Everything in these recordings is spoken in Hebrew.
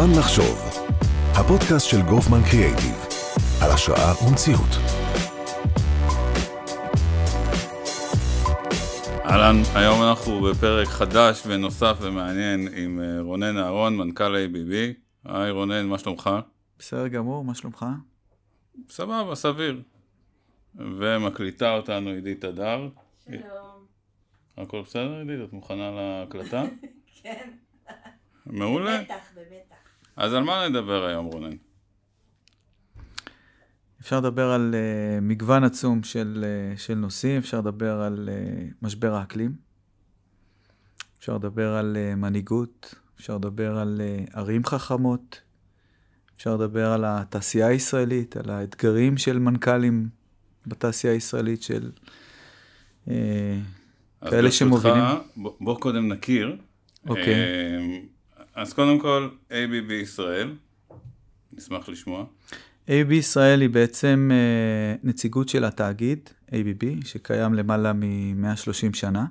זמן לחשוב, הפודקאסט של גופמן קריאייטיב, על השראה ומציאות. אהלן, היום אנחנו בפרק חדש ונוסף ומעניין עם אה, רונן אהרון, מנכ"ל ABB. היי רונן, מה שלומך? בסדר גמור, מה שלומך? סבבה, סביר. ומקליטה אותנו עידית הדר. שלום. הכל בסדר עידית? את מוכנה להקלטה? כן. מעולה. במתח, במתח. אז על מה נדבר היום רונן? אפשר לדבר על uh, מגוון עצום של, uh, של נושאים, אפשר לדבר על uh, משבר האקלים, אפשר לדבר על uh, מנהיגות, אפשר לדבר על uh, ערים חכמות, אפשר לדבר על התעשייה הישראלית, על האתגרים של מנכ"לים בתעשייה הישראלית, של uh, אז כאלה ברשותך, שמובילים. בוא, בוא קודם נכיר. אוקיי. אה, אז קודם כל, ABB ישראל. נשמח לשמוע. ABB ישראל היא בעצם אה, נציגות של התאגיד, ABB, שקיים למעלה מ-130 שנה.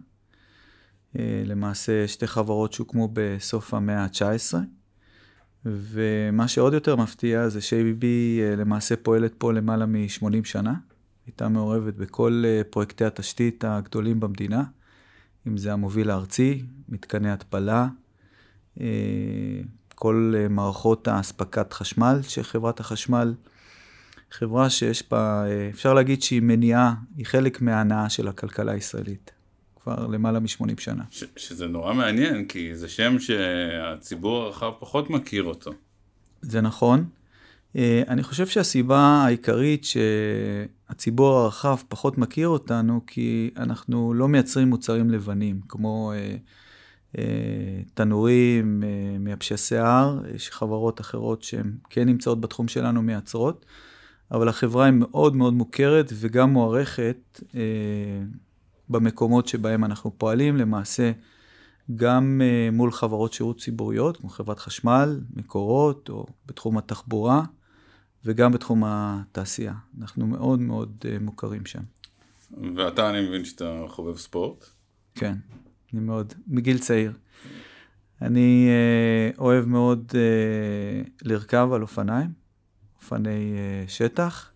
אה, למעשה שתי חברות שהוקמו בסוף המאה ה-19, ומה שעוד יותר מפתיע זה ש-ABB אה, למעשה פועלת פה למעלה מ-80 שנה. הייתה מעורבת בכל אה, פרויקטי התשתית הגדולים במדינה, אם זה המוביל הארצי, מתקני התפלה, כל אה, מערכות האספקת חשמל של חברת החשמל. חברה שיש בה, אה, אפשר להגיד שהיא מניעה, היא חלק מההנאה של הכלכלה הישראלית, כבר למעלה מ-80 שנה. ש- שזה נורא מעניין, כי זה שם שהציבור הרחב פחות מכיר אותו. זה נכון. אה, אני חושב שהסיבה העיקרית שהציבור הרחב פחות מכיר אותנו, כי אנחנו לא מייצרים מוצרים לבנים, כמו אה, אה, תנורים, אה, מייבשי שיער, יש חברות אחרות שהן כן נמצאות בתחום שלנו מייצרות, אבל החברה היא מאוד מאוד מוכרת וגם מוערכת אה, במקומות שבהם אנחנו פועלים, למעשה גם אה, מול חברות שירות ציבוריות, כמו חברת חשמל, מקורות, או בתחום התחבורה, וגם בתחום התעשייה. אנחנו מאוד מאוד אה, מוכרים שם. ואתה, אני מבין שאתה חובב ספורט. כן, אני מאוד, מגיל צעיר. אני אה, אוהב מאוד אה, לרכב על אופניים, אופני אה, שטח.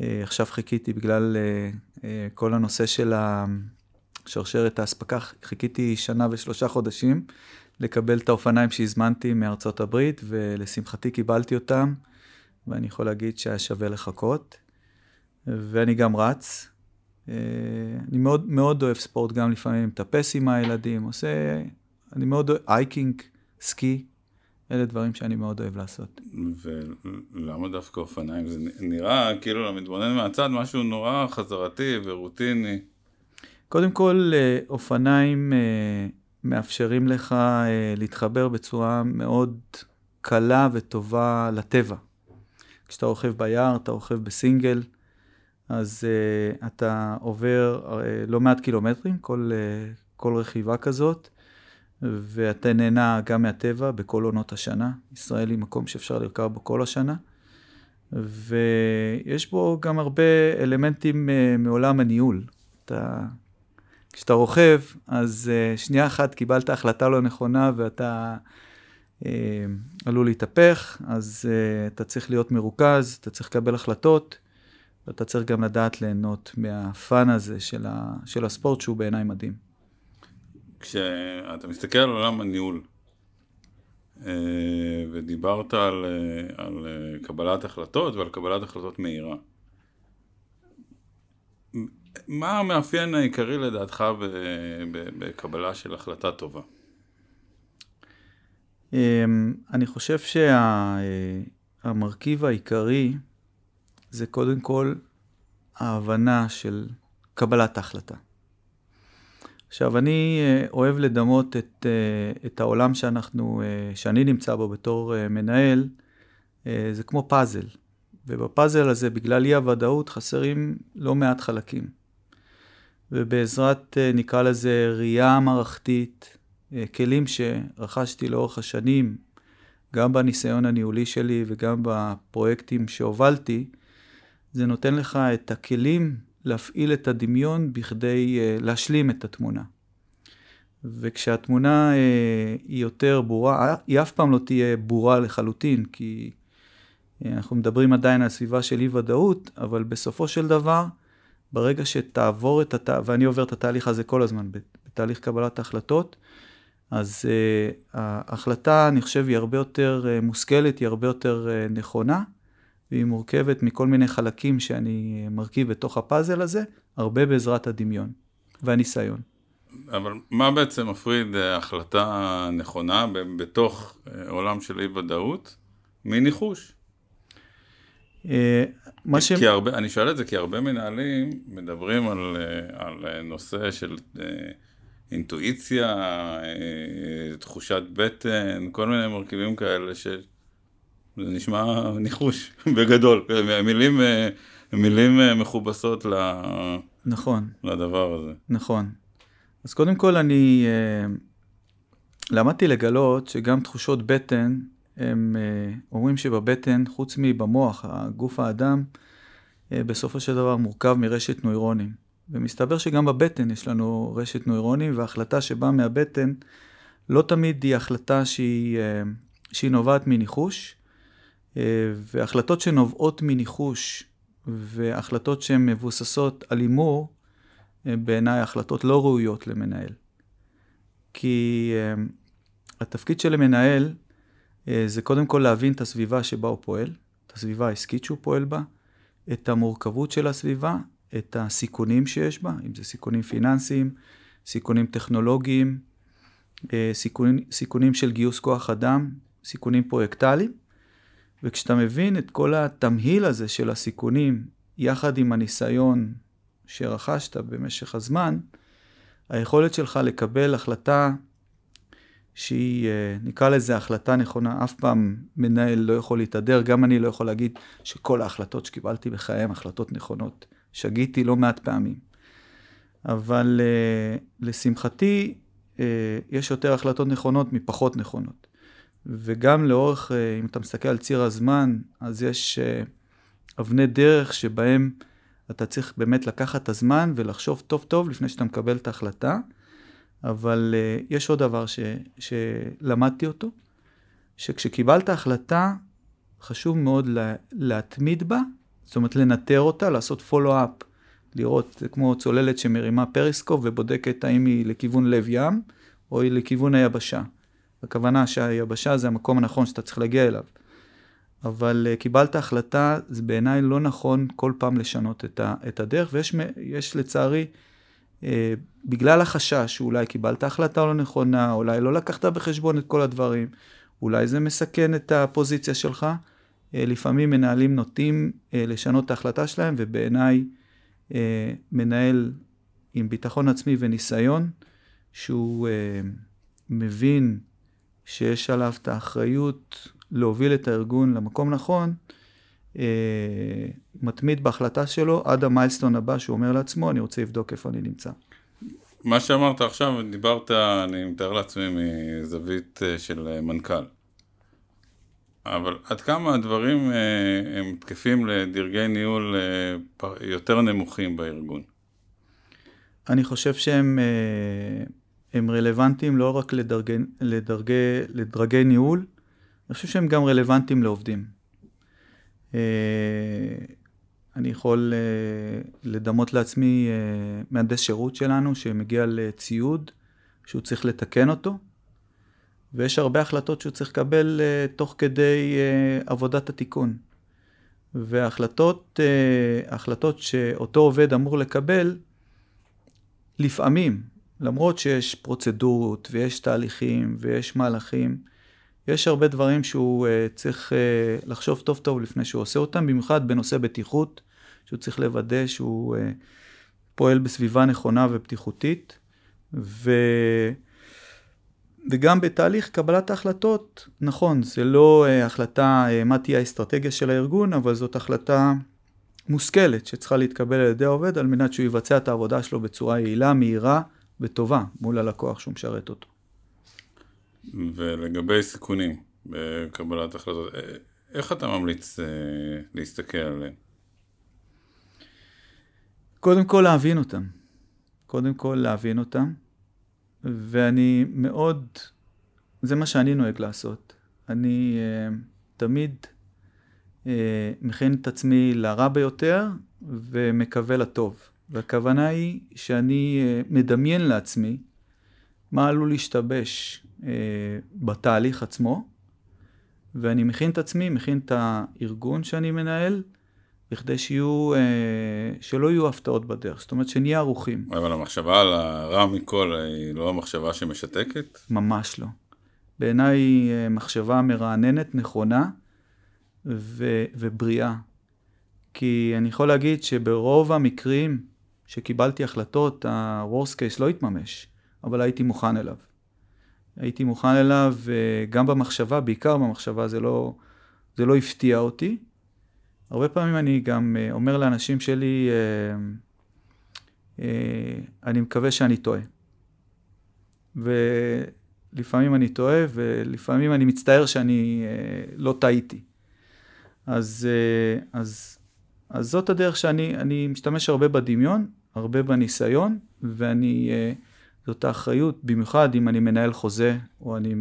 אה, עכשיו חיכיתי בגלל אה, אה, כל הנושא של שרשרת האספקה, חיכיתי שנה ושלושה חודשים לקבל את האופניים שהזמנתי מארצות הברית, ולשמחתי קיבלתי אותם, ואני יכול להגיד שהיה שווה לחכות. ואני גם רץ. אה, אני מאוד, מאוד אוהב ספורט, גם לפעמים מטפס עם הילדים, עושה, אני מאוד אוהב, אייקינג, סקי, אלה דברים שאני מאוד אוהב לעשות. ולמה דווקא אופניים? זה נראה כאילו למתבונן מהצד משהו נורא חזרתי ורוטיני. קודם כל, אה, אופניים אה, מאפשרים לך להתחבר בצורה מאוד קלה וטובה לטבע. כשאתה רוכב ביער, אתה רוכב בסינגל, אז uh, אתה עובר uh, לא מעט קילומטרים, כל, uh, כל רכיבה כזאת, ואתה נהנה גם מהטבע בכל עונות השנה. ישראל היא מקום שאפשר לרכב בו כל השנה, ויש בו גם הרבה אלמנטים uh, מעולם הניהול. אתה, כשאתה רוכב, אז uh, שנייה אחת קיבלת החלטה לא נכונה ואתה uh, עלול להתהפך, אז uh, אתה צריך להיות מרוכז, אתה צריך לקבל החלטות. ואתה צריך גם לדעת ליהנות מהפאן הזה של, ה, של הספורט, שהוא בעיניי מדהים. כשאתה מסתכל על עולם הניהול, אה, ודיברת על, אה, על אה, קבלת החלטות ועל קבלת החלטות מהירה. מה המאפיין העיקרי לדעתך בקבלה של החלטה טובה? אמ, אני חושב שהמרכיב העיקרי זה קודם כל ההבנה של קבלת ההחלטה. עכשיו, אני אוהב לדמות את, את העולם שאנחנו, שאני נמצא בו בתור מנהל, זה כמו פאזל. ובפאזל הזה, בגלל אי הוודאות, חסרים לא מעט חלקים. ובעזרת, נקרא לזה, ראייה מערכתית, כלים שרכשתי לאורך השנים, גם בניסיון הניהולי שלי וגם בפרויקטים שהובלתי, זה נותן לך את הכלים להפעיל את הדמיון בכדי uh, להשלים את התמונה. וכשהתמונה אה, היא יותר ברורה, היא אף פעם לא תהיה ברורה לחלוטין, כי אה, אנחנו מדברים עדיין על סביבה של אי ודאות, אבל בסופו של דבר, ברגע שתעבור את התהליך, ואני עובר את התהליך הזה כל הזמן, בתהליך קבלת ההחלטות, אז uh, ההחלטה, אני חושב, היא הרבה יותר uh, מושכלת, היא הרבה יותר uh, נכונה, והיא מורכבת מכל מיני חלקים שאני מרכיב בתוך הפאזל הזה, הרבה בעזרת הדמיון והניסיון. אבל מה בעצם מפריד החלטה נכונה בתוך עולם של אי-ודאות מניחוש? מה ש... כי הרבה, אני שואל את זה כי הרבה מנהלים מדברים על, על נושא של אינטואיציה, תחושת בטן, כל מיני מרכיבים כאלה שזה נשמע ניחוש בגדול, מילים, מילים מכובסות ל... נכון. לדבר הזה. נכון. אז קודם כל אני למדתי לגלות שגם תחושות בטן הם אה, אומרים שבבטן, חוץ מבמוח, הגוף האדם, אה, בסופו של דבר מורכב מרשת נוירונים. ומסתבר שגם בבטן יש לנו רשת נוירונים, וההחלטה שבאה מהבטן לא תמיד היא החלטה שהיא, אה, שהיא נובעת מניחוש, והחלטות שנובעות מניחוש והחלטות שהן מבוססות על הימור, בעיניי החלטות לא ראויות למנהל. כי התפקיד של המנהל אה, זה קודם כל להבין את הסביבה שבה הוא פועל, את הסביבה העסקית שהוא פועל בה, את המורכבות של הסביבה, את הסיכונים שיש בה, אם זה סיכונים פיננסיים, סיכונים טכנולוגיים, אה, סיכונים, סיכונים של גיוס כוח אדם, סיכונים פרויקטליים. וכשאתה מבין את כל התמהיל הזה של הסיכונים, יחד עם הניסיון שרכשת במשך הזמן, היכולת שלך לקבל החלטה שהיא, אה, נקרא לזה החלטה נכונה, אף פעם מנהל לא יכול להתהדר, גם אני לא יכול להגיד שכל ההחלטות שקיבלתי בחיי הן החלטות נכונות. שגיתי לא מעט פעמים. אבל uh, לשמחתי, uh, יש יותר החלטות נכונות מפחות נכונות. וגם לאורך, uh, אם אתה מסתכל על ציר הזמן, אז יש אה, אבני דרך שבהם אתה צריך באמת לקחת את הזמן ולחשוב טוב טוב לפני שאתה מקבל את ההחלטה. אבל אה, יש עוד דבר ש, שלמדתי אותו, שכשקיבלת החלטה, חשוב מאוד לה, להתמיד בה, זאת אומרת לנטר אותה, לעשות follow-up, לראות, זה כמו צוללת שמרימה פריסקופ ובודקת האם היא לכיוון לב ים, או היא לכיוון היבשה. הכוונה שהיבשה זה המקום הנכון שאתה צריך להגיע אליו. אבל uh, קיבלת החלטה, זה בעיניי לא נכון כל פעם לשנות את, ה, את הדרך, ויש לצערי אה, בגלל החשש שאולי קיבלת החלטה לא נכונה, אולי לא לקחת בחשבון את כל הדברים, אולי זה מסכן את הפוזיציה שלך. אה, לפעמים מנהלים נוטים אה, לשנות את ההחלטה שלהם, ובעיניי מנהל עם ביטחון עצמי וניסיון, שהוא מבין שיש עליו את האחריות להוביל את הארגון למקום נכון, אה, מתמיד בהחלטה שלו עד המיילסטון הבא שהוא אומר לעצמו, אני רוצה לבדוק איפה אני נמצא. מה שאמרת עכשיו, דיברת, אני מתאר לעצמי, מזווית אה, של אה, מנכ"ל. אבל עד כמה הדברים הם תקפים לדרגי ניהול יותר נמוכים בארגון? אני חושב שהם הם רלוונטיים לא רק לדרגי, לדרגי, לדרגי ניהול, אני חושב שהם גם רלוונטיים לעובדים. אה, אני יכול אה, לדמות לעצמי אה, מהנדס שירות שלנו שמגיע לציוד שהוא צריך לתקן אותו, ויש הרבה החלטות שהוא צריך לקבל תוך כדי עבודת התיקון. והחלטות, החלטות שאותו עובד אמור לקבל, לפעמים, למרות שיש פרוצדורות ויש תהליכים ויש מהלכים, יש הרבה דברים שהוא uh, צריך uh, לחשוב טוב טוב לפני שהוא עושה אותם, במיוחד בנושא בטיחות, שהוא צריך לוודא שהוא uh, פועל בסביבה נכונה ובטיחותית. ו... וגם בתהליך קבלת ההחלטות, נכון, זה לא uh, החלטה uh, מה תהיה האסטרטגיה של הארגון, אבל זאת החלטה מושכלת שצריכה להתקבל על ידי העובד על מנת שהוא יבצע את העבודה שלו בצורה יעילה, מהירה וטובה מול הלקוח שהוא משרת אותו. ולגבי סיכונים בקבלת החלטות, אה, איך אתה ממליץ אה, להסתכל עליהם? קודם כל להבין אותם. קודם כל להבין אותם. ואני מאוד, זה מה שאני נוהג לעשות. אני uh, תמיד uh, מכין את עצמי לרע ביותר ומקווה לטוב. והכוונה היא שאני uh, מדמיין לעצמי מה עלול להשתבש uh, בתהליך עצמו, ואני מכין את עצמי, מכין את הארגון שאני מנהל, בכדי שיהיו, אה, שלא יהיו הפתעות בדרך, זאת אומרת שנהיה ערוכים. אבל המחשבה על הרע מכל היא לא המחשבה שמשתקת? ממש לא. בעיניי אה, מחשבה מרעננת, נכונה ו- ובריאה. כי אני יכול להגיד שברוב המקרים שקיבלתי החלטות, ה-Worst case לא התממש, אבל הייתי מוכן אליו. הייתי מוכן אליו, גם במחשבה, בעיקר במחשבה, זה לא, זה לא הפתיע אותי. הרבה פעמים אני גם אה, אומר לאנשים שלי, אה, אה, אני מקווה שאני טועה. ולפעמים אני טועה, ולפעמים אני מצטער שאני לא טעיתי. אז, אז, אז זאת הדרך שאני משתמש הרבה בדמיון, הרבה בניסיון, ואני, זאת האחריות, במיוחד אם אני מנהל חוזה, או אני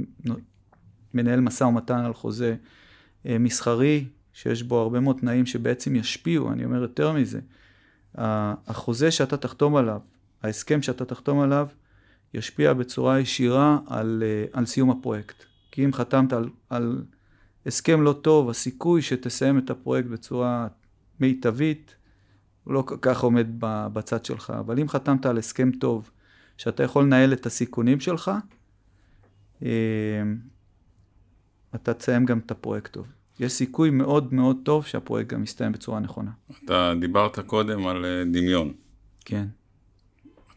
מנהל משא ומתן על חוזה מסחרי, שיש בו הרבה מאוד תנאים שבעצם ישפיעו, אני אומר יותר מזה, החוזה שאתה תחתום עליו, ההסכם שאתה תחתום עליו, ישפיע בצורה ישירה על, על סיום הפרויקט. כי אם חתמת על, על הסכם לא טוב, הסיכוי שתסיים את הפרויקט בצורה מיטבית, הוא לא כל כך עומד בצד שלך. אבל אם חתמת על הסכם טוב, שאתה יכול לנהל את הסיכונים שלך, אה, אתה תסיים גם את הפרויקט טוב. יש סיכוי מאוד מאוד טוב שהפרויקט גם יסתיים בצורה נכונה. אתה דיברת קודם על אה, דמיון. כן.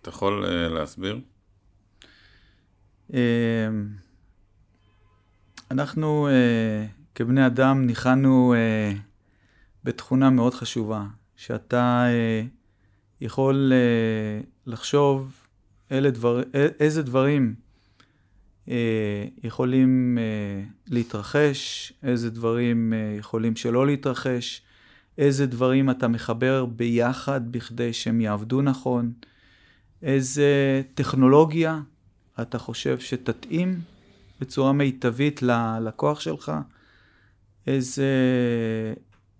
אתה יכול uh, להסביר? אנחנו כבני אדם ניחנו בתכונה מאוד חשובה, שאתה uh, יכול uh, לחשוב אלה דבר, איזה דברים אה, יכולים אה, להתרחש, איזה דברים אה, יכולים שלא להתרחש, איזה דברים אתה מחבר ביחד בכדי שהם יעבדו נכון, איזה טכנולוגיה אתה חושב שתתאים בצורה מיטבית ללקוח שלך, איזה,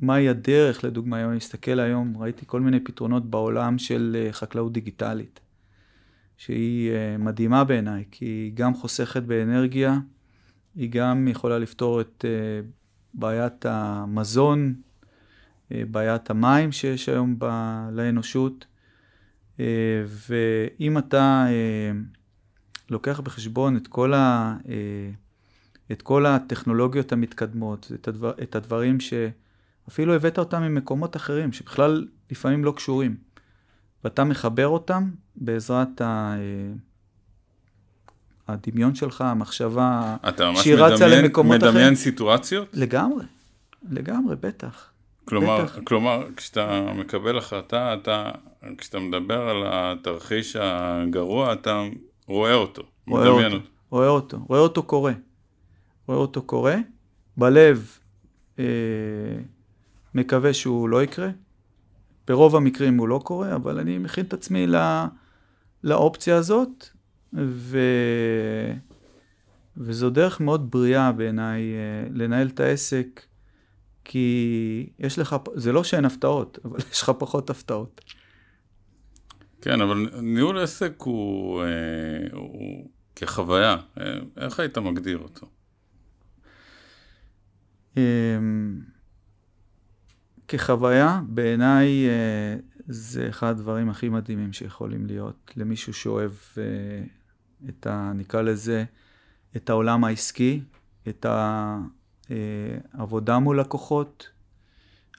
מהי הדרך, לדוגמה, אם אני מסתכל היום, ראיתי כל מיני פתרונות בעולם של חקלאות דיגיטלית. שהיא אה, מדהימה בעיניי, כי היא גם חוסכת באנרגיה, היא גם יכולה לפתור את אה, בעיית המזון, אה, בעיית המים שיש היום ב... לאנושות, ואם אתה לוקח בחשבון את כל, ה... את כל הטכנולוגיות המתקדמות, את, הדבר... את הדברים שאפילו הבאת אותם ממקומות אחרים, שבכלל לפעמים לא קשורים. ואתה מחבר אותם בעזרת ה... הדמיון שלך, המחשבה שהיא רצה למקומות אחרים. אתה ממש מדמיין סיטואציות? לגמרי, לגמרי, בטח. כלומר, בטח. כלומר, כשאתה מקבל החלטה, אתה, כשאתה מדבר על התרחיש הגרוע, אתה רואה אותו, רואה מדמיין אותו. אותו. רואה אותו, רואה אותו קורה. רואה אותו קורה, בלב אה, מקווה שהוא לא יקרה, ברוב המקרים הוא לא קורה, אבל אני מכין את עצמי לא, לאופציה הזאת, ו... וזו דרך מאוד בריאה בעיניי אה, לנהל את העסק, כי יש לך, זה לא שאין הפתעות, אבל יש לך פחות הפתעות. כן, אבל ניהול עסק הוא, אה, הוא כחוויה, אה, איך היית מגדיר אותו? כחוויה, בעיניי אה, זה אחד הדברים הכי מדהימים שיכולים להיות למישהו שאוהב אה, את ה... נקרא לזה, את העולם העסקי, את העבודה מול לקוחות,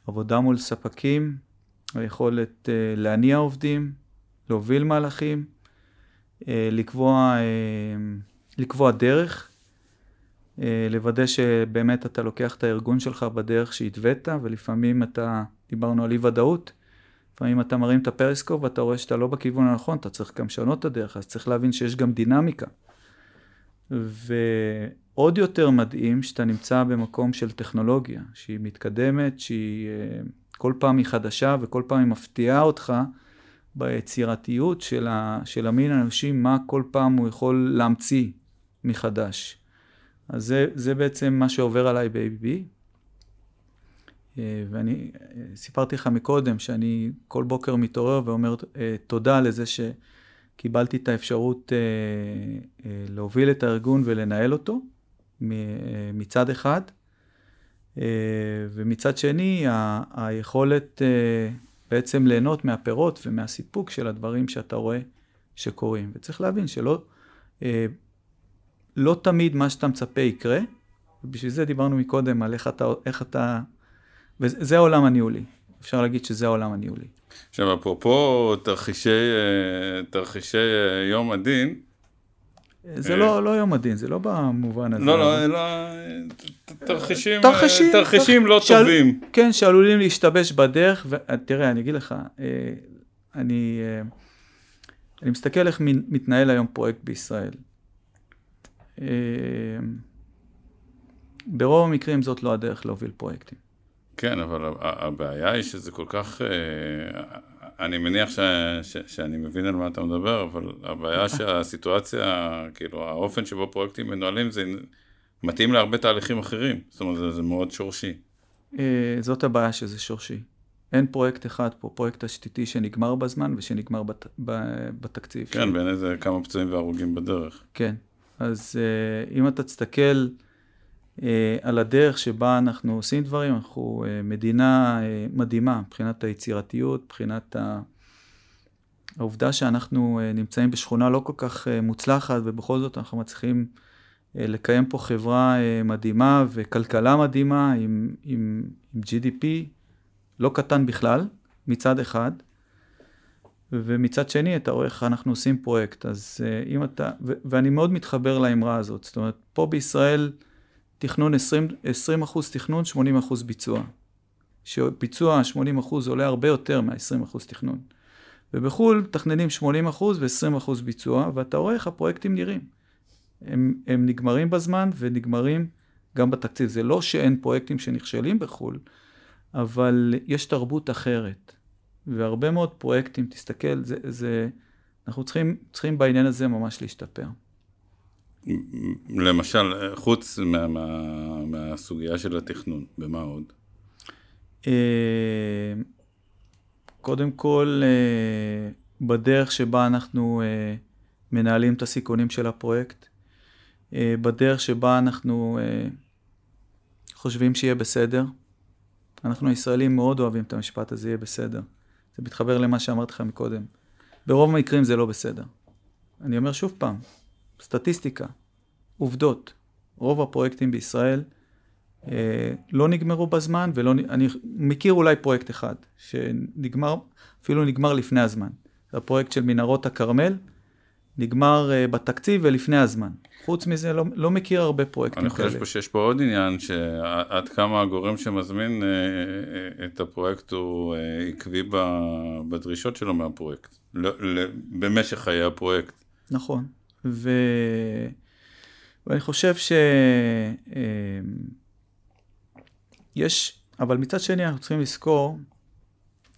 עבודה מול ספקים, היכולת אה, להניע עובדים, להוביל מהלכים, לקבוע, לקבוע דרך אה, לוודא שבאמת אתה לוקח את הארגון שלך בדרך שהתווית, ולפעמים אתה, דיברנו על אי ודאות, לפעמים אתה מרים את הפריסקופ ואתה רואה שאתה לא בכיוון הנכון, אתה צריך גם לשנות את הדרך, אז צריך להבין שיש גם דינמיקה. ועוד יותר מדהים שאתה נמצא במקום של טכנולוגיה, שהיא מתקדמת, שהיא אה, כל פעם היא חדשה וכל פעם היא מפתיעה אותך ביצירתיות של, ה, של המין האנושי, מה כל פעם הוא יכול להמציא מחדש. אז זה, זה בעצם מה שעובר עליי ב-ABB. אה, ואני אה, סיפרתי לך מקודם שאני כל בוקר מתעורר ואומר אה, תודה לזה שקיבלתי את האפשרות להוביל את הארגון ולנהל אותו מצד אחד, ומצד שני ה- היכולת בעצם ליהנות מהפירות ומהסיפוק של הדברים שאתה רואה שקורים. וצריך להבין שלא לא תמיד מה שאתה מצפה יקרה, ובשביל זה דיברנו מקודם על איך אתה, איך אתה וזה העולם הניהולי. אפשר להגיד שזה העולם הניהולי. עכשיו, אפרופו תרחישי, אה, תרחישי אה, יום הדין, זה לא, לא יום הדין, זה לא במובן הזה. לא, לא, לא, תרחישים, תרחישים, תרחישים לא שעל, טובים. כן, שעלולים להשתבש בדרך, ותראה, אני אגיד לך, אני, אני מסתכל איך מתנהל היום פרויקט בישראל. ברוב המקרים זאת לא הדרך להוביל פרויקטים. כן, אבל הבעיה היא שזה כל כך... אה, אני מניח ש, ש, שאני מבין על מה אתה מדבר, אבל הבעיה שהסיטואציה, כאילו, האופן שבו פרויקטים מנוהלים, זה מתאים להרבה תהליכים אחרים. זאת אומרת, זה, זה מאוד שורשי. אה, זאת הבעיה שזה שורשי. אין פרויקט אחד פה, פרויקט תשתיתי שנגמר בזמן ושנגמר בת, בתקציב. כן, בין איזה כמה פצועים והרוגים בדרך. כן, אז אה, אם אתה תסתכל... אה, על הדרך שבה אנחנו עושים דברים, אנחנו אה, מדינה אה, מדהימה מבחינת היצירתיות, מבחינת העובדה שאנחנו נמצאים בשכונה לא כל כך מוצלחת ובכל זאת אנחנו מצליחים לקיים פה חברה מדהימה וכלכלה מדהימה עם, עם, עם GDP לא קטן בכלל מצד אחד, ומצד שני אתה רואה איך אנחנו עושים פרויקט, אז אם אתה, ו, ואני מאוד מתחבר לאמרה הזאת, זאת אומרת פה בישראל תכנון 20, 20 אחוז תכנון, 80 אחוז ביצוע. שביצוע 80 אחוז עולה הרבה יותר מה-20 אחוז תכנון. ובחו"ל מתכננים 80 אחוז ו-20 אחוז ביצוע, ואתה רואה איך הפרויקטים נראים. הם, הם נגמרים בזמן ונגמרים גם בתקציב. זה לא שאין פרויקטים שנכשלים בחו"ל, אבל יש תרבות אחרת. והרבה מאוד פרויקטים, תסתכל, זה, זה, אנחנו צריכים, צריכים בעניין הזה ממש להשתפר. למשל, חוץ מה, מה, מהסוגיה של התכנון, במה עוד? אה, קודם כל, אה, בדרך שבה אנחנו אה, מנהלים את הסיכונים של הפרויקט, בדרך שבה אנחנו חושבים שיהיה בסדר. אנחנו הישראלים מאוד אוהבים את המשפט הזה, יהיה בסדר. זה מתחבר למה שאמרתי לך מקודם. ברוב המקרים זה לא בסדר. אני אומר שוב פעם, סטטיסטיקה, עובדות. רוב הפרויקטים בישראל אה, לא נגמרו בזמן, ולא, אני מכיר אולי פרויקט אחד, שנגמר, אפילו נגמר לפני הזמן. זה הפרויקט של מנהרות הכרמל, נגמר אה, בתקציב ולפני הזמן. חוץ מזה, לא, לא מכיר הרבה פרויקטים כאלה. אני חושב שיש פה עוד עניין, שעד כמה הגורם שמזמין אה, אה, את הפרויקט הוא עקבי בדרישות שלו מהפרויקט, לא, במשך חיי הפרויקט. נכון, ו... ואני חושב שיש, אמ, אבל מצד שני אנחנו צריכים לזכור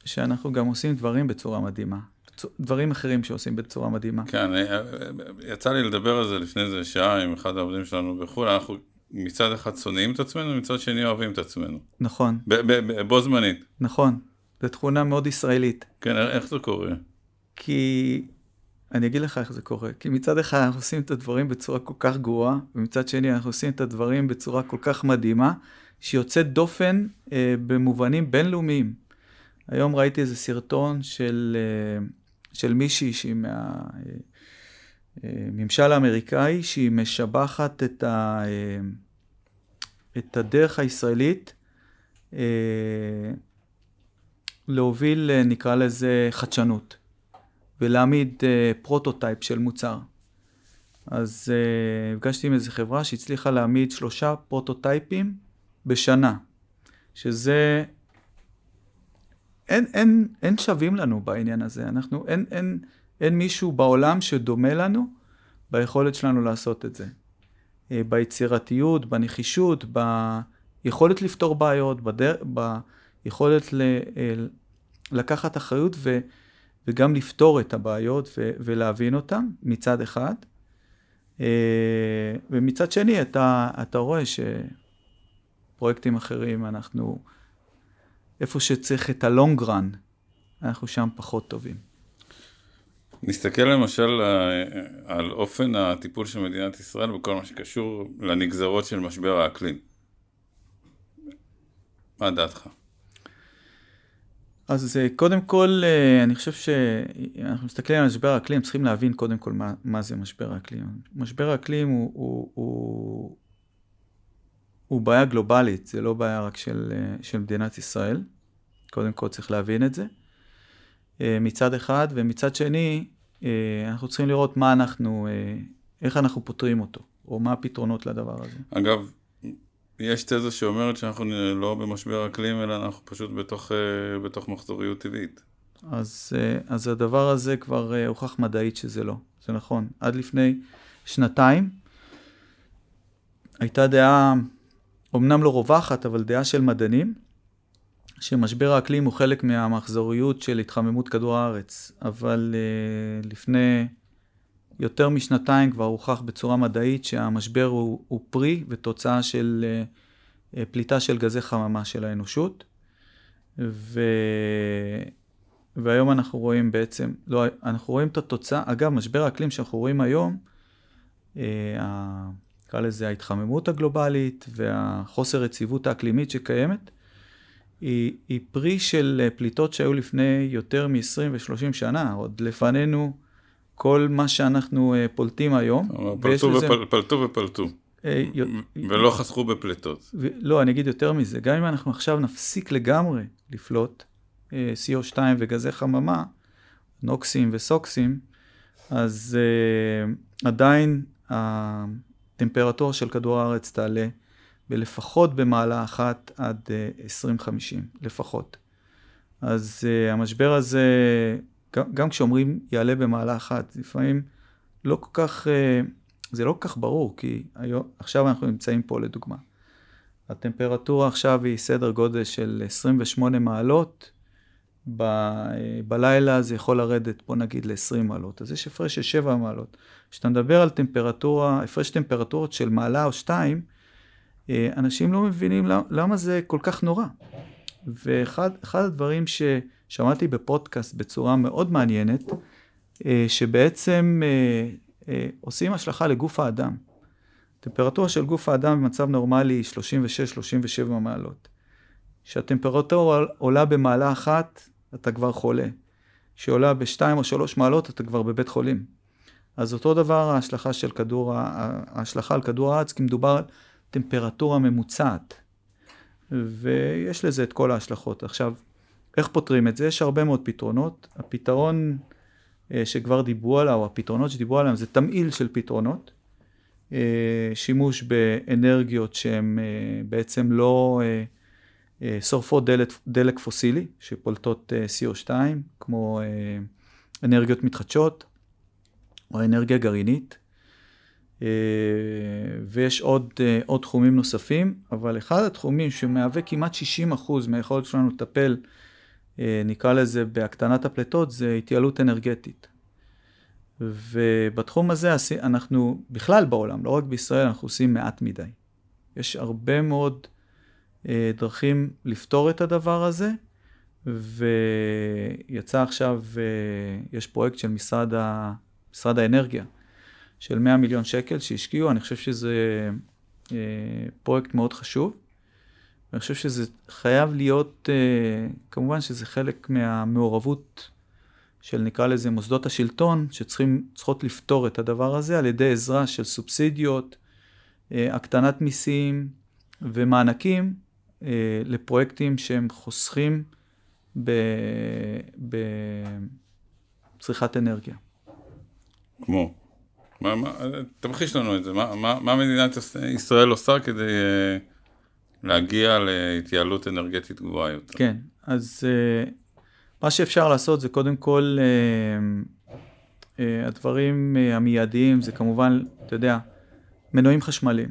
שאנחנו גם עושים דברים בצורה מדהימה. דברים אחרים שעושים בצורה מדהימה. כן, אה, אה, יצא לי לדבר על זה לפני איזה שעה עם אחד העובדים שלנו בחו"ל, אנחנו מצד אחד שונאים את עצמנו, מצד שני אוהבים את עצמנו. נכון. בו זמנית. נכון, זו תכונה מאוד ישראלית. כן, איך זה קורה? כי אני אגיד לך איך זה קורה. כי מצד אחד אנחנו עושים את הדברים בצורה כל כך גרועה, ומצד שני אנחנו עושים את הדברים בצורה כל כך מדהימה, שיוצאת דופן אה, במובנים בינלאומיים. היום ראיתי איזה סרטון של, אה, של מישהי שהיא מהממשל אה, האמריקאי, שהיא משבחת את, ה, אה, את הדרך הישראלית אה, להוביל, אה, נקרא לזה, חדשנות. ולהעמיד prototype של מוצר. אז נפגשתי עם איזו חברה שהצליחה להעמיד שלושה prototype ים בשנה, שזה... אין, אין, אין שווים לנו בעניין הזה, אנחנו, אין, אין, אין מישהו בעולם שדומה לנו ביכולת שלנו לעשות את זה. Uh, ביצירתיות, בנחישות, ביכולת לפתור בעיות, בדר... ביכולת ל... לקחת אחריות ו... וגם לפתור את הבעיות ו- ולהבין אותן מצד אחד. אה, ומצד שני, אתה, אתה רואה שפרויקטים אחרים, אנחנו, איפה שצריך את ה-long run, אנחנו שם פחות טובים. נסתכל למשל אה, על אופן הטיפול של מדינת ישראל בכל מה שקשור לנגזרות של משבר האקלים. מה דעתך? אז אה, קודם כל, אה, אני חושב שאנחנו מסתכלים על משבר האקלים, צריכים להבין קודם כל מה, מה זה משבר האקלים. משבר האקלים הוא, הוא, הוא, הוא בעיה גלובלית, זה לא בעיה רק של, של מדינת ישראל. קודם כל צריך להבין את זה. מצד אחד, ומצד שני, אה, אנחנו צריכים לראות מה אנחנו, אה, איך אנחנו פותרים אותו, או מה הפתרונות לדבר הזה. אגב, יש תזה שאומרת שאנחנו לא במשבר אקלים, אלא אנחנו פשוט בתוך, אה, בתוך מחזוריות טבעית. אז, אז הדבר הזה כבר הוכח מדעית שזה לא, זה נכון. עד לפני שנתיים הייתה דעה, אמנם לא רווחת, אבל דעה של מדענים, שמשבר האקלים הוא חלק מהמחזוריות של התחממות כדור הארץ, אבל uh, לפני יותר משנתיים כבר הוכח בצורה מדעית שהמשבר הוא, הוא פרי ותוצאה של uh, פליטה של גזי חממה של האנושות. ו... והיום אנחנו רואים בעצם, לא, אנחנו רואים את התוצאה, אגב, משבר האקלים שאנחנו רואים היום, אה, נקרא לזה ההתחממות הגלובלית והחוסר יציבות האקלימית שקיימת, היא, היא פרי של אה, פליטות שהיו לפני יותר מ-20 ו-30 שנה, עוד לפנינו כל מה שאנחנו אה, פולטים היום. פלטו, לזה... ופל, פלטו ופלטו. אה, ולא חסכו בפליטות. ו... לא, אני אגיד יותר מזה, גם אם אנחנו עכשיו נפסיק לגמרי לפלוט CO2 וגזי חממה, נוקסים וסוקסים, אז uh, עדיין הטמפרטורה של כדור הארץ תעלה ולפחות במעלה אחת עד 2050, אה, לפחות. אז uh, המשבר הזה, גם, גם כשאומרים יעלה במעלה אחת, לפעמים לא כל כך, uh, זה לא כל כך ברור, כי היום, עכשיו אנחנו נמצאים פה לדוגמה. הטמפרטורה עכשיו היא סדר גודל של 28 מעלות, ב, בלילה זה יכול לרדת, בוא נגיד, ל-20 מעלות, אז יש הפרש של 7 מעלות. כשאתה מדבר על טמפרטורה, הפרש טמפרטורות של מעלה או 2, אה, אנשים לא מבינים למה, למה זה כל כך נורא. ואחד הדברים ששמעתי בפודקאסט בצורה מאוד מעניינת, אה, שבעצם אה, עושים השלכה לגוף האדם. טמפרטורה של גוף האדם במצב נורמלי היא 36-37 מעלות. כשהטמפרטורה עולה במעלה אחת, אתה כבר חולה. כשעולה בשתיים או שלוש מעלות, אתה כבר בבית חולים. אז אותו דבר ההשלכה של כדור, ההשלכה על כדור הארץ, כי מדובר טמפרטורה ממוצעת. ויש לזה את כל ההשלכות. עכשיו, איך פותרים את זה? יש הרבה מאוד פתרונות. הפתרון אה, שכבר דיברו עליו, או הפתרונות שדיברו עליהם, זה תמהיל של פתרונות. אה, שימוש באנרגיות שהן אה, בעצם לא שורפות דלק, דלק פוסילי, שפולטות CO2, כמו אנרגיות מתחדשות, או אנרגיה גרעינית. אה, ויש עוד, אה, עוד תחומים נוספים, אבל אחד התחומים שמהווה כמעט 60% מהיכולת שלנו לטפל, אה, נקרא לזה בהקטנת הפליטות, זה התייעלות אנרגטית. ובתחום הזה אנחנו, בכלל בעולם, לא רק בישראל, אנחנו עושים מעט מדי. יש הרבה מאוד דרכים לפתור את הדבר הזה, ויצא עכשיו, יש פרויקט של משרד, ה, משרד האנרגיה, של 100 מיליון שקל שהשקיעו, אני חושב שזה אה, פרויקט מאוד חשוב. אני חושב שזה חייב להיות, אה, כמובן שזה חלק מהמעורבות של נקרא לזה מוסדות השלטון, שצריכות לפתור את הדבר הזה על ידי עזרה של סובסידיות, אה, הקטנת מיסים ומענקים אה, לפרויקטים שהם חוסכים בצריכת אנרגיה. כמו? תמחיש לנו את זה, מה, מה, מה מדינת ישראל עושה כדי uh, להגיע להתייעלות אנרגטית גבוהה יותר? כן, אז uh, מה שאפשר לעשות זה קודם כל, uh, הדברים המיידיים זה כמובן, אתה יודע, מנועים חשמליים.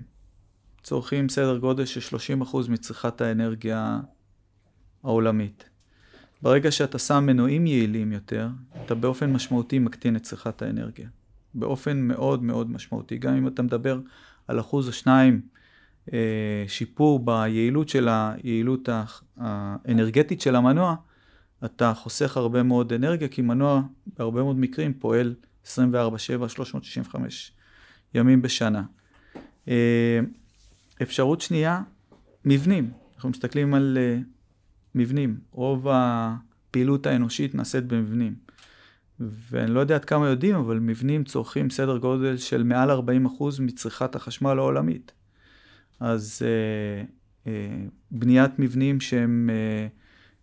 צורכים סדר גודל של 30% מצריכת האנרגיה העולמית. ברגע שאתה שם מנועים יעילים יותר, אתה באופן משמעותי מקטין את צריכת האנרגיה. באופן מאוד מאוד משמעותי. גם אם אתה מדבר על אחוז או שניים אה, שיפור ביעילות של היעילות האנרגטית של המנוע, אתה חוסך הרבה מאוד אנרגיה, כי מנוע בהרבה מאוד מקרים פועל 24/7, 365 ימים בשנה. אה, אפשרות שנייה, מבנים. אנחנו מסתכלים על אה, מבנים. רוב הפעילות האנושית נעשית במבנים. ואני לא יודע עד כמה יודעים, אבל מבנים צורכים סדר גודל של מעל 40% מצריכת החשמל העולמית. אז אה, אה, בניית מבנים שהם, אה,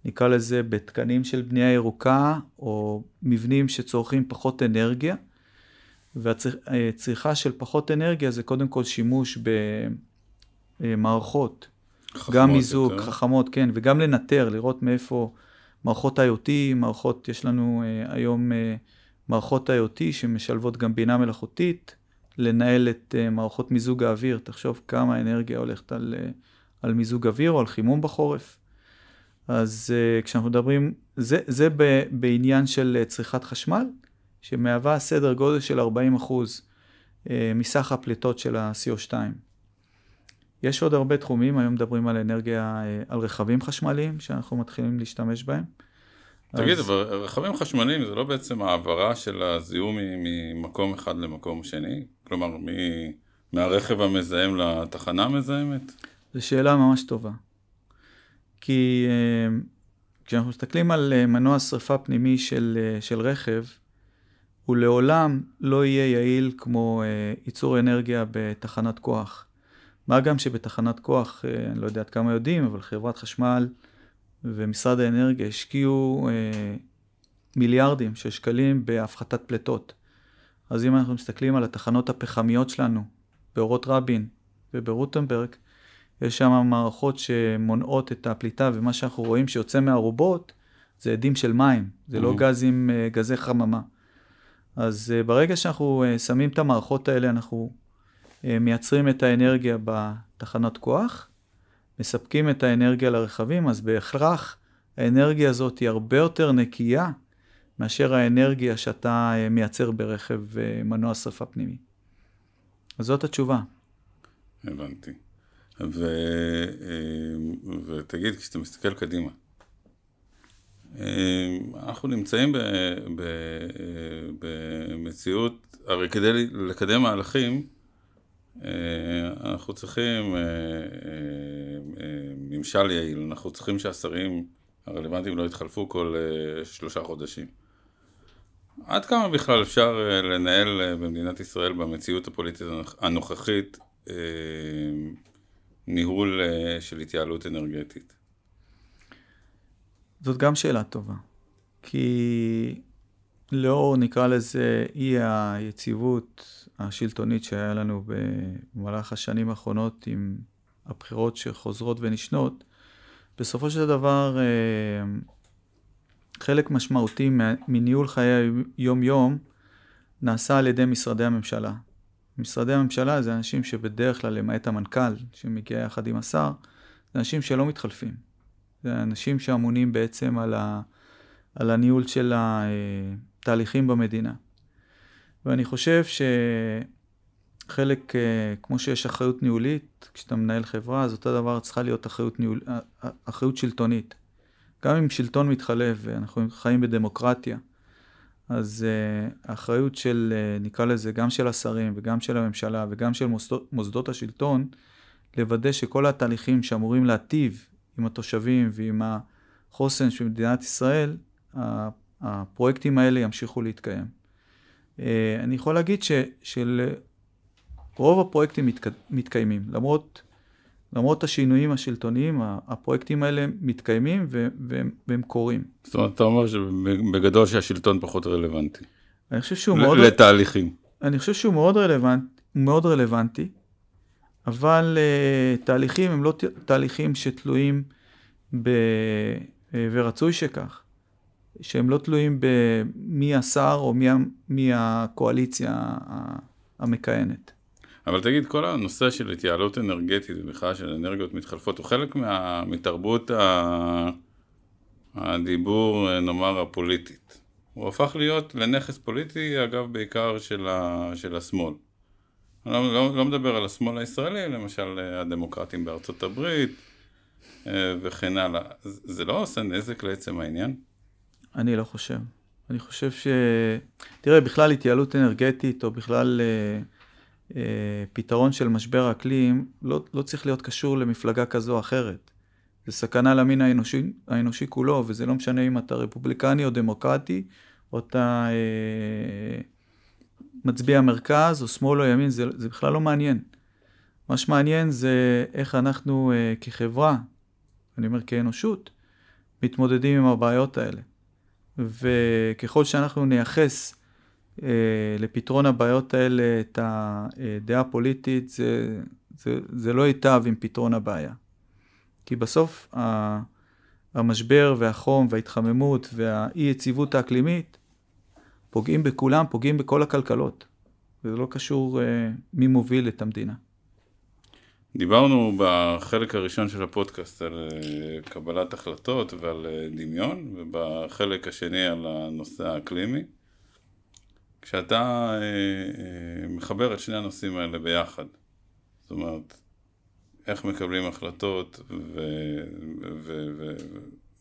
נקרא לזה, בתקנים של בנייה ירוקה, או מבנים שצורכים פחות אנרגיה, והצריכה של פחות אנרגיה זה קודם כל שימוש במערכות, גם מיזוג, יותר. חכמות, כן, וגם לנטר, לראות מאיפה מערכות IoT, מערכות, יש לנו uh, היום uh, מערכות IoT שמשלבות גם בינה מלאכותית, לנהל את uh, מערכות מיזוג האוויר, תחשוב כמה אנרגיה הולכת על, על מיזוג אוויר או על חימום בחורף. אז כשאנחנו מדברים, זה, זה ב, בעניין של צריכת חשמל, שמהווה סדר גודל של 40 אחוז uh, מסך הפליטות של ה-CO2. יש עוד הרבה תחומים, היום מדברים על אנרגיה, אה, על רכבים חשמליים שאנחנו מתחילים להשתמש בהם. תגיד, אז... אבל רכבים חשמליים זה לא בעצם העברה של הזיהום ממקום אחד למקום שני? כלומר, מ... מהרכב המזהם לתחנה המזהמת? זו שאלה ממש טובה. כי אה, כשאנחנו מסתכלים על אה, מנוע שרפה פנימי של, של רכב, הוא לעולם לא יהיה יעיל כמו ייצור אנרגיה בתחנת כוח. מה גם שבתחנת כוח, אה, אני לא יודע עד כמה יודעים, אבל חברת חשמל ומשרד האנרגיה השקיעו אה, מיליארדים של שקלים בהפחתת פליטות. אז אם אנחנו מסתכלים על התחנות הפחמיות שלנו, באורות רבין וברוטנברג, יש שם מערכות שמונעות את הפליטה, ומה שאנחנו רואים שיוצא מהארובות זה עדים של מים, זה לא גזים, אה, גזי חממה. אז ברגע שאנחנו שמים את המערכות האלה, אנחנו אה, מייצרים את האנרגיה בתחנות כוח, מספקים את האנרגיה לרכבים, אז בהכרח האנרגיה הזאת היא הרבה יותר נקייה מאשר האנרגיה שאתה אה, מייצר ברכב אה, מנוע שרפה פנימי. אז זאת התשובה. הבנתי. ו... ותגיד, כשאתה מסתכל קדימה, אנחנו נמצאים ב... ב... במציאות, הרי כדי לקדם מהלכים, אה, אנחנו צריכים אה, אה, ממשל יעיל, אנחנו צריכים שהשרים הרלוונטיים לא יתחלפו כל שלושה חודשים. עד כמה בכלל אפשר לנהל במדינת ישראל במציאות הפוליטית הנוכחית ניהול של התייעלות אנרגטית? זאת גם שאלה טובה. כי לאור, נקרא לזה, אי היציבות השלטונית שהיה לנו במהלך השנים האחרונות עם הבחירות שחוזרות ונשנות, בסופו של דבר אה, חלק משמעותי מניהול חיי היום-יום נעשה על ידי משרדי הממשלה. משרדי הממשלה זה אנשים שבדרך כלל, למעט המנכ"ל שמגיע יחד עם השר, זה אנשים שלא מתחלפים. זה אנשים שאמונים בעצם על, ה, על הניהול של התהליכים במדינה. ואני חושב שחלק, אה, כמו שיש אחריות ניהולית, כשאתה מנהל חברה, אז אותו דבר צריכה להיות אחריות, ניהול, אה, אה, אחריות שלטונית. גם אם שלטון מתחלף, ואנחנו חיים בדמוקרטיה, אז האחריות של, נקרא לזה, גם של השרים וגם של הממשלה וגם של מוסדות, מוסדות השלטון, לוודא שכל התהליכים שאמורים להטיב עם התושבים ועם החוסן של מדינת ישראל, הפרויקטים האלה ימשיכו להתקיים. אה, אני יכול להגיד ש, שלרוב הפרויקטים מתק, מתקיימים, למרות, למרות השינויים השלטוניים, הפרויקטים האלה מתקיימים ו, והם, והם קורים. זאת אומרת, אתה אומר שבגדול שהשלטון פחות רלוונטי. אני חושב שהוא מאוד... לתהליכים. אני חושב שהוא מאוד, רלוונט, מאוד רלוונטי, אבל uh, תהליכים הם לא תהליכים שתלויים ב... uh, ורצוי שכך. שהם לא תלויים במי השר או מי, מי הקואליציה המכהנת. אבל תגיד, כל הנושא של התייעלות אנרגטית ובכלל של אנרגיות מתחלפות הוא חלק מה, מתרבות ה... הדיבור, נאמר, הפוליטית. הוא הפך להיות לנכס פוליטי, אגב, בעיקר של, ה, של השמאל. אני לא, לא, לא מדבר על השמאל הישראלי, למשל הדמוקרטים בארצות הברית אה, וכן הלאה. זה לא עושה נזק לעצם העניין? אני לא חושב. אני חושב ש... תראה, בכלל התייעלות אנרגטית, או בכלל אה, אה, פתרון של משבר האקלים, לא, לא צריך להיות קשור למפלגה כזו או אחרת. זה סכנה למין האנושי, האנושי כולו, וזה לא משנה אם אתה רפובליקני או דמוקרטי, או אתה אה, מצביע מרכז, או שמאל או ימין, זה, זה בכלל לא מעניין. מה שמעניין זה איך אנחנו אה, כחברה, אני אומר כאנושות, מתמודדים עם הבעיות האלה. וככל שאנחנו נייחס אה, לפתרון הבעיות האלה את הדעה הפוליטית, זה, זה, זה לא ייטב עם פתרון הבעיה. כי בסוף המשבר והחום וההתחממות והאי יציבות האקלימית פוגעים בכולם, פוגעים בכל הכלכלות. וזה לא קשור אה, מי מוביל את המדינה. דיברנו בחלק הראשון של הפודקאסט על אה, קבלת החלטות ועל אה, דמיון, ובחלק השני על הנושא האקלימי. כשאתה מחבר את שני הנושאים האלה ביחד, זאת אומרת, איך מקבלים החלטות ו, ו, ו,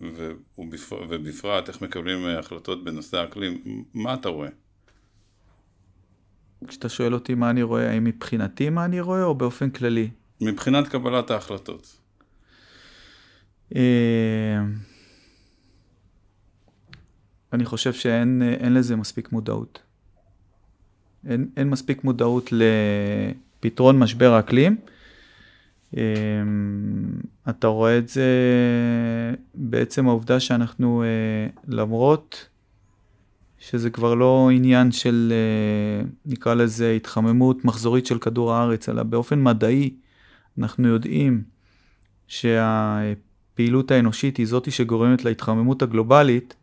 ו, ובפרט, ובפרט איך מקבלים החלטות בנושא האקלים, מה אתה רואה? כשאתה שואל אותי מה אני רואה, האם מבחינתי מה אני רואה או באופן כללי? מבחינת קבלת ההחלטות. אה, אני חושב שאין לזה מספיק מודעות. אין, אין מספיק מודעות לפתרון משבר האקלים. אמ, אתה רואה את זה בעצם העובדה שאנחנו, אה, למרות שזה כבר לא עניין של, אה, נקרא לזה, התחממות מחזורית של כדור הארץ, אלא באופן מדעי, אנחנו יודעים שהפעילות האנושית היא זאתי שגורמת להתחממות הגלובלית.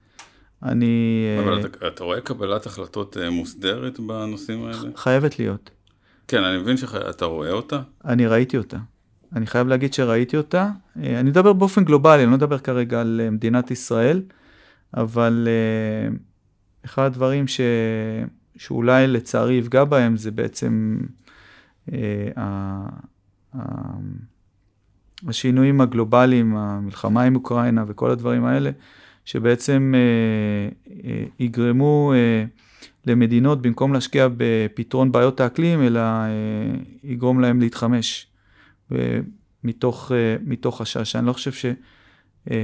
אני... אבל אה, אתה, אתה רואה קבלת החלטות מוסדרת בנושאים האלה? חייבת להיות. כן, אני מבין שאתה רואה אותה. אני ראיתי אותה. אני חייב להגיד שראיתי אותה. אה, אני מדבר באופן גלובלי, אני לא מדבר כרגע על אה, מדינת ישראל, אבל אה, אחד הדברים ש... שאולי לצערי יפגע בהם זה בעצם השינויים הגלובליים, המלחמה עם אוקראינה וכל הדברים האלה, שבעצם יגרמו למדינות, במקום להשקיע בפתרון בעיות האקלים, אלא יגרום להם להתחמש. מתוך, אה, מתוך חשש. אני לא חושב ש... אה,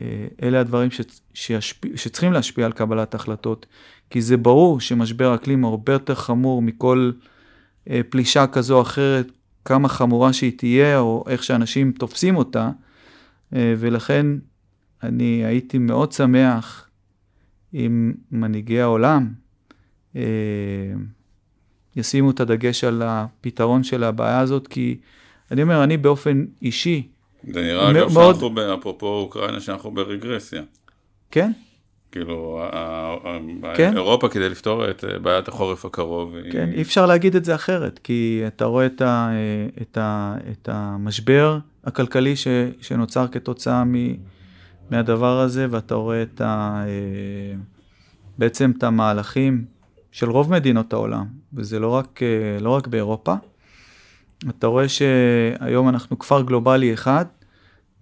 אה, אלה הדברים ש, שישפיע, שצריכים להשפיע על קבלת החלטות, כי זה ברור שמשבר אקלים הרבה יותר חמור מכל פלישה כזו או אחרת, כמה חמורה שהיא תהיה, או איך שאנשים תופסים אותה, ולכן אני הייתי מאוד שמח אם מנהיגי העולם, ישימו את הדגש על הפתרון של הבעיה הזאת, כי אני אומר, אני באופן אישי, זה נראה אגב מאוד... שאנחנו, אפרופו אוקראינה, שאנחנו ברגרסיה. כן. כאילו, כן? אירופה כדי לפתור את בעיית החורף הקרוב. כן, היא... אי אפשר להגיד את זה אחרת, כי אתה רואה את, ה, את, ה, את המשבר הכלכלי ש, שנוצר כתוצאה מ, מהדבר הזה, ואתה רואה את ה, בעצם את המהלכים של רוב מדינות העולם, וזה לא רק, אה, לא רק באירופה. אתה רואה שהיום אנחנו כפר גלובלי אחד,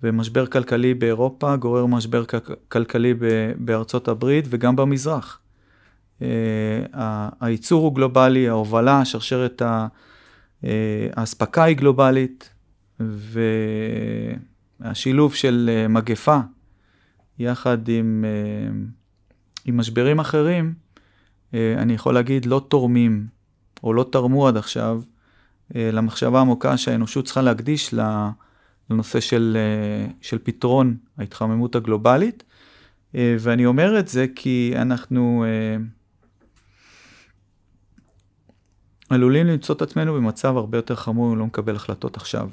ומשבר כלכלי באירופה גורר משבר כלכלי בארצות הברית וגם במזרח. אה, הייצור הוא גלובלי, ההובלה, שרשרת אה, האספקה היא גלובלית, והשילוב של מגפה יחד עם, עם משברים אחרים, אה, אני יכול להגיד, לא תורמים או לא תרמו עד עכשיו אה, למחשבה העמוקה שהאנושות צריכה להקדיש לנושא של, אה, של פתרון ההתחממות הגלובלית. ואני אומר את זה כי אנחנו עלולים למצוא את עצמנו במצב הרבה יותר חמור אם לא נקבל החלטות עכשיו.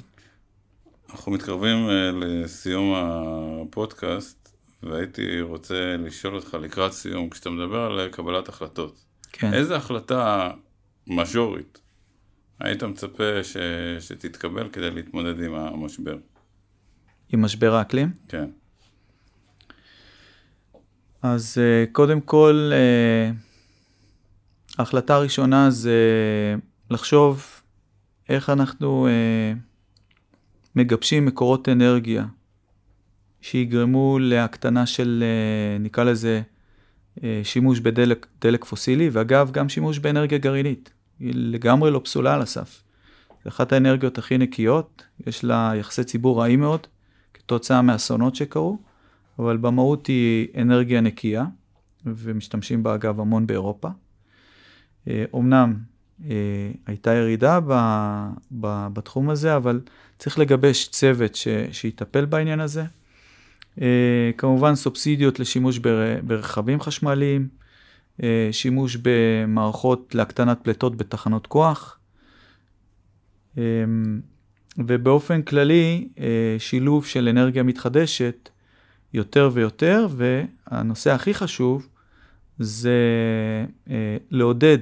אנחנו מתקרבים לסיום הפודקאסט. והייתי רוצה לשאול אותך לקראת סיום, כשאתה מדבר על קבלת החלטות, כן. איזה החלטה מז'ורית היית מצפה ש... שתתקבל כדי להתמודד עם המשבר? עם משבר האקלים? כן. אז אה, קודם כל, אה, ההחלטה הראשונה זה לחשוב איך אנחנו אה, מגבשים מקורות אנרגיה שיגרמו להקטנה של, נקרא לזה, שימוש בדלק דלק פוסילי, ואגב, גם שימוש באנרגיה גרעינית. היא לגמרי לא פסולה על הסף. זו אחת האנרגיות הכי נקיות, יש לה יחסי ציבור רעים מאוד, כתוצאה מאסונות שקרו, אבל במהות היא אנרגיה נקייה, ומשתמשים בה אגב המון באירופה. אומנם אה, אה, הייתה ירידה ב, ב, בתחום הזה, אבל צריך לגבש צוות ש, שיטפל בעניין הזה. אה, כמובן סובסידיות לשימוש בר, ברכבים חשמליים, שימוש במערכות להקטנת פליטות בתחנות כוח, ובאופן כללי שילוב של אנרגיה מתחדשת יותר ויותר, והנושא הכי חשוב זה אה, לעודד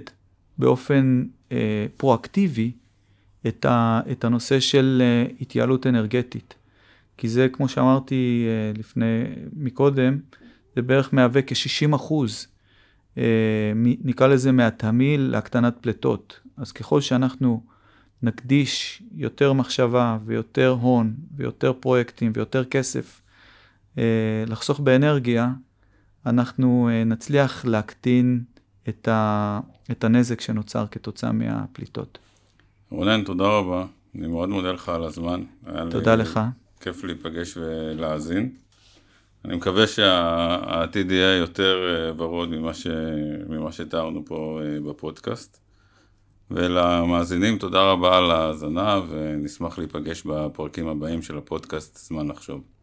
באופן אה, פרואקטיבי את, את הנושא של אה, התייעלות אנרגטית. כי זה, כמו שאמרתי אה, לפני, מקודם, זה בערך מהווה כ-60 אחוז, אה, נקרא לזה מהתמהיל להקטנת פליטות. אז ככל שאנחנו נקדיש יותר מחשבה ויותר הון ויותר פרויקטים ויותר כסף אה, לחסוך באנרגיה, אנחנו אה, נצליח להקטין את, ה, את הנזק שנוצר כתוצאה מהפליטות. רונן, תודה רבה. אני מאוד מודה לך על הזמן. תודה לי, לך. כיף להיפגש ולהאזין. אני מקווה שהעתיד יהיה יותר אה, ורוד ממה, ש... ממה שתיארנו פה בפודקאסט. ולמאזינים, תודה רבה על ההאזנה, ונשמח להיפגש בפרקים הבאים של הפודקאסט זמן לחשוב.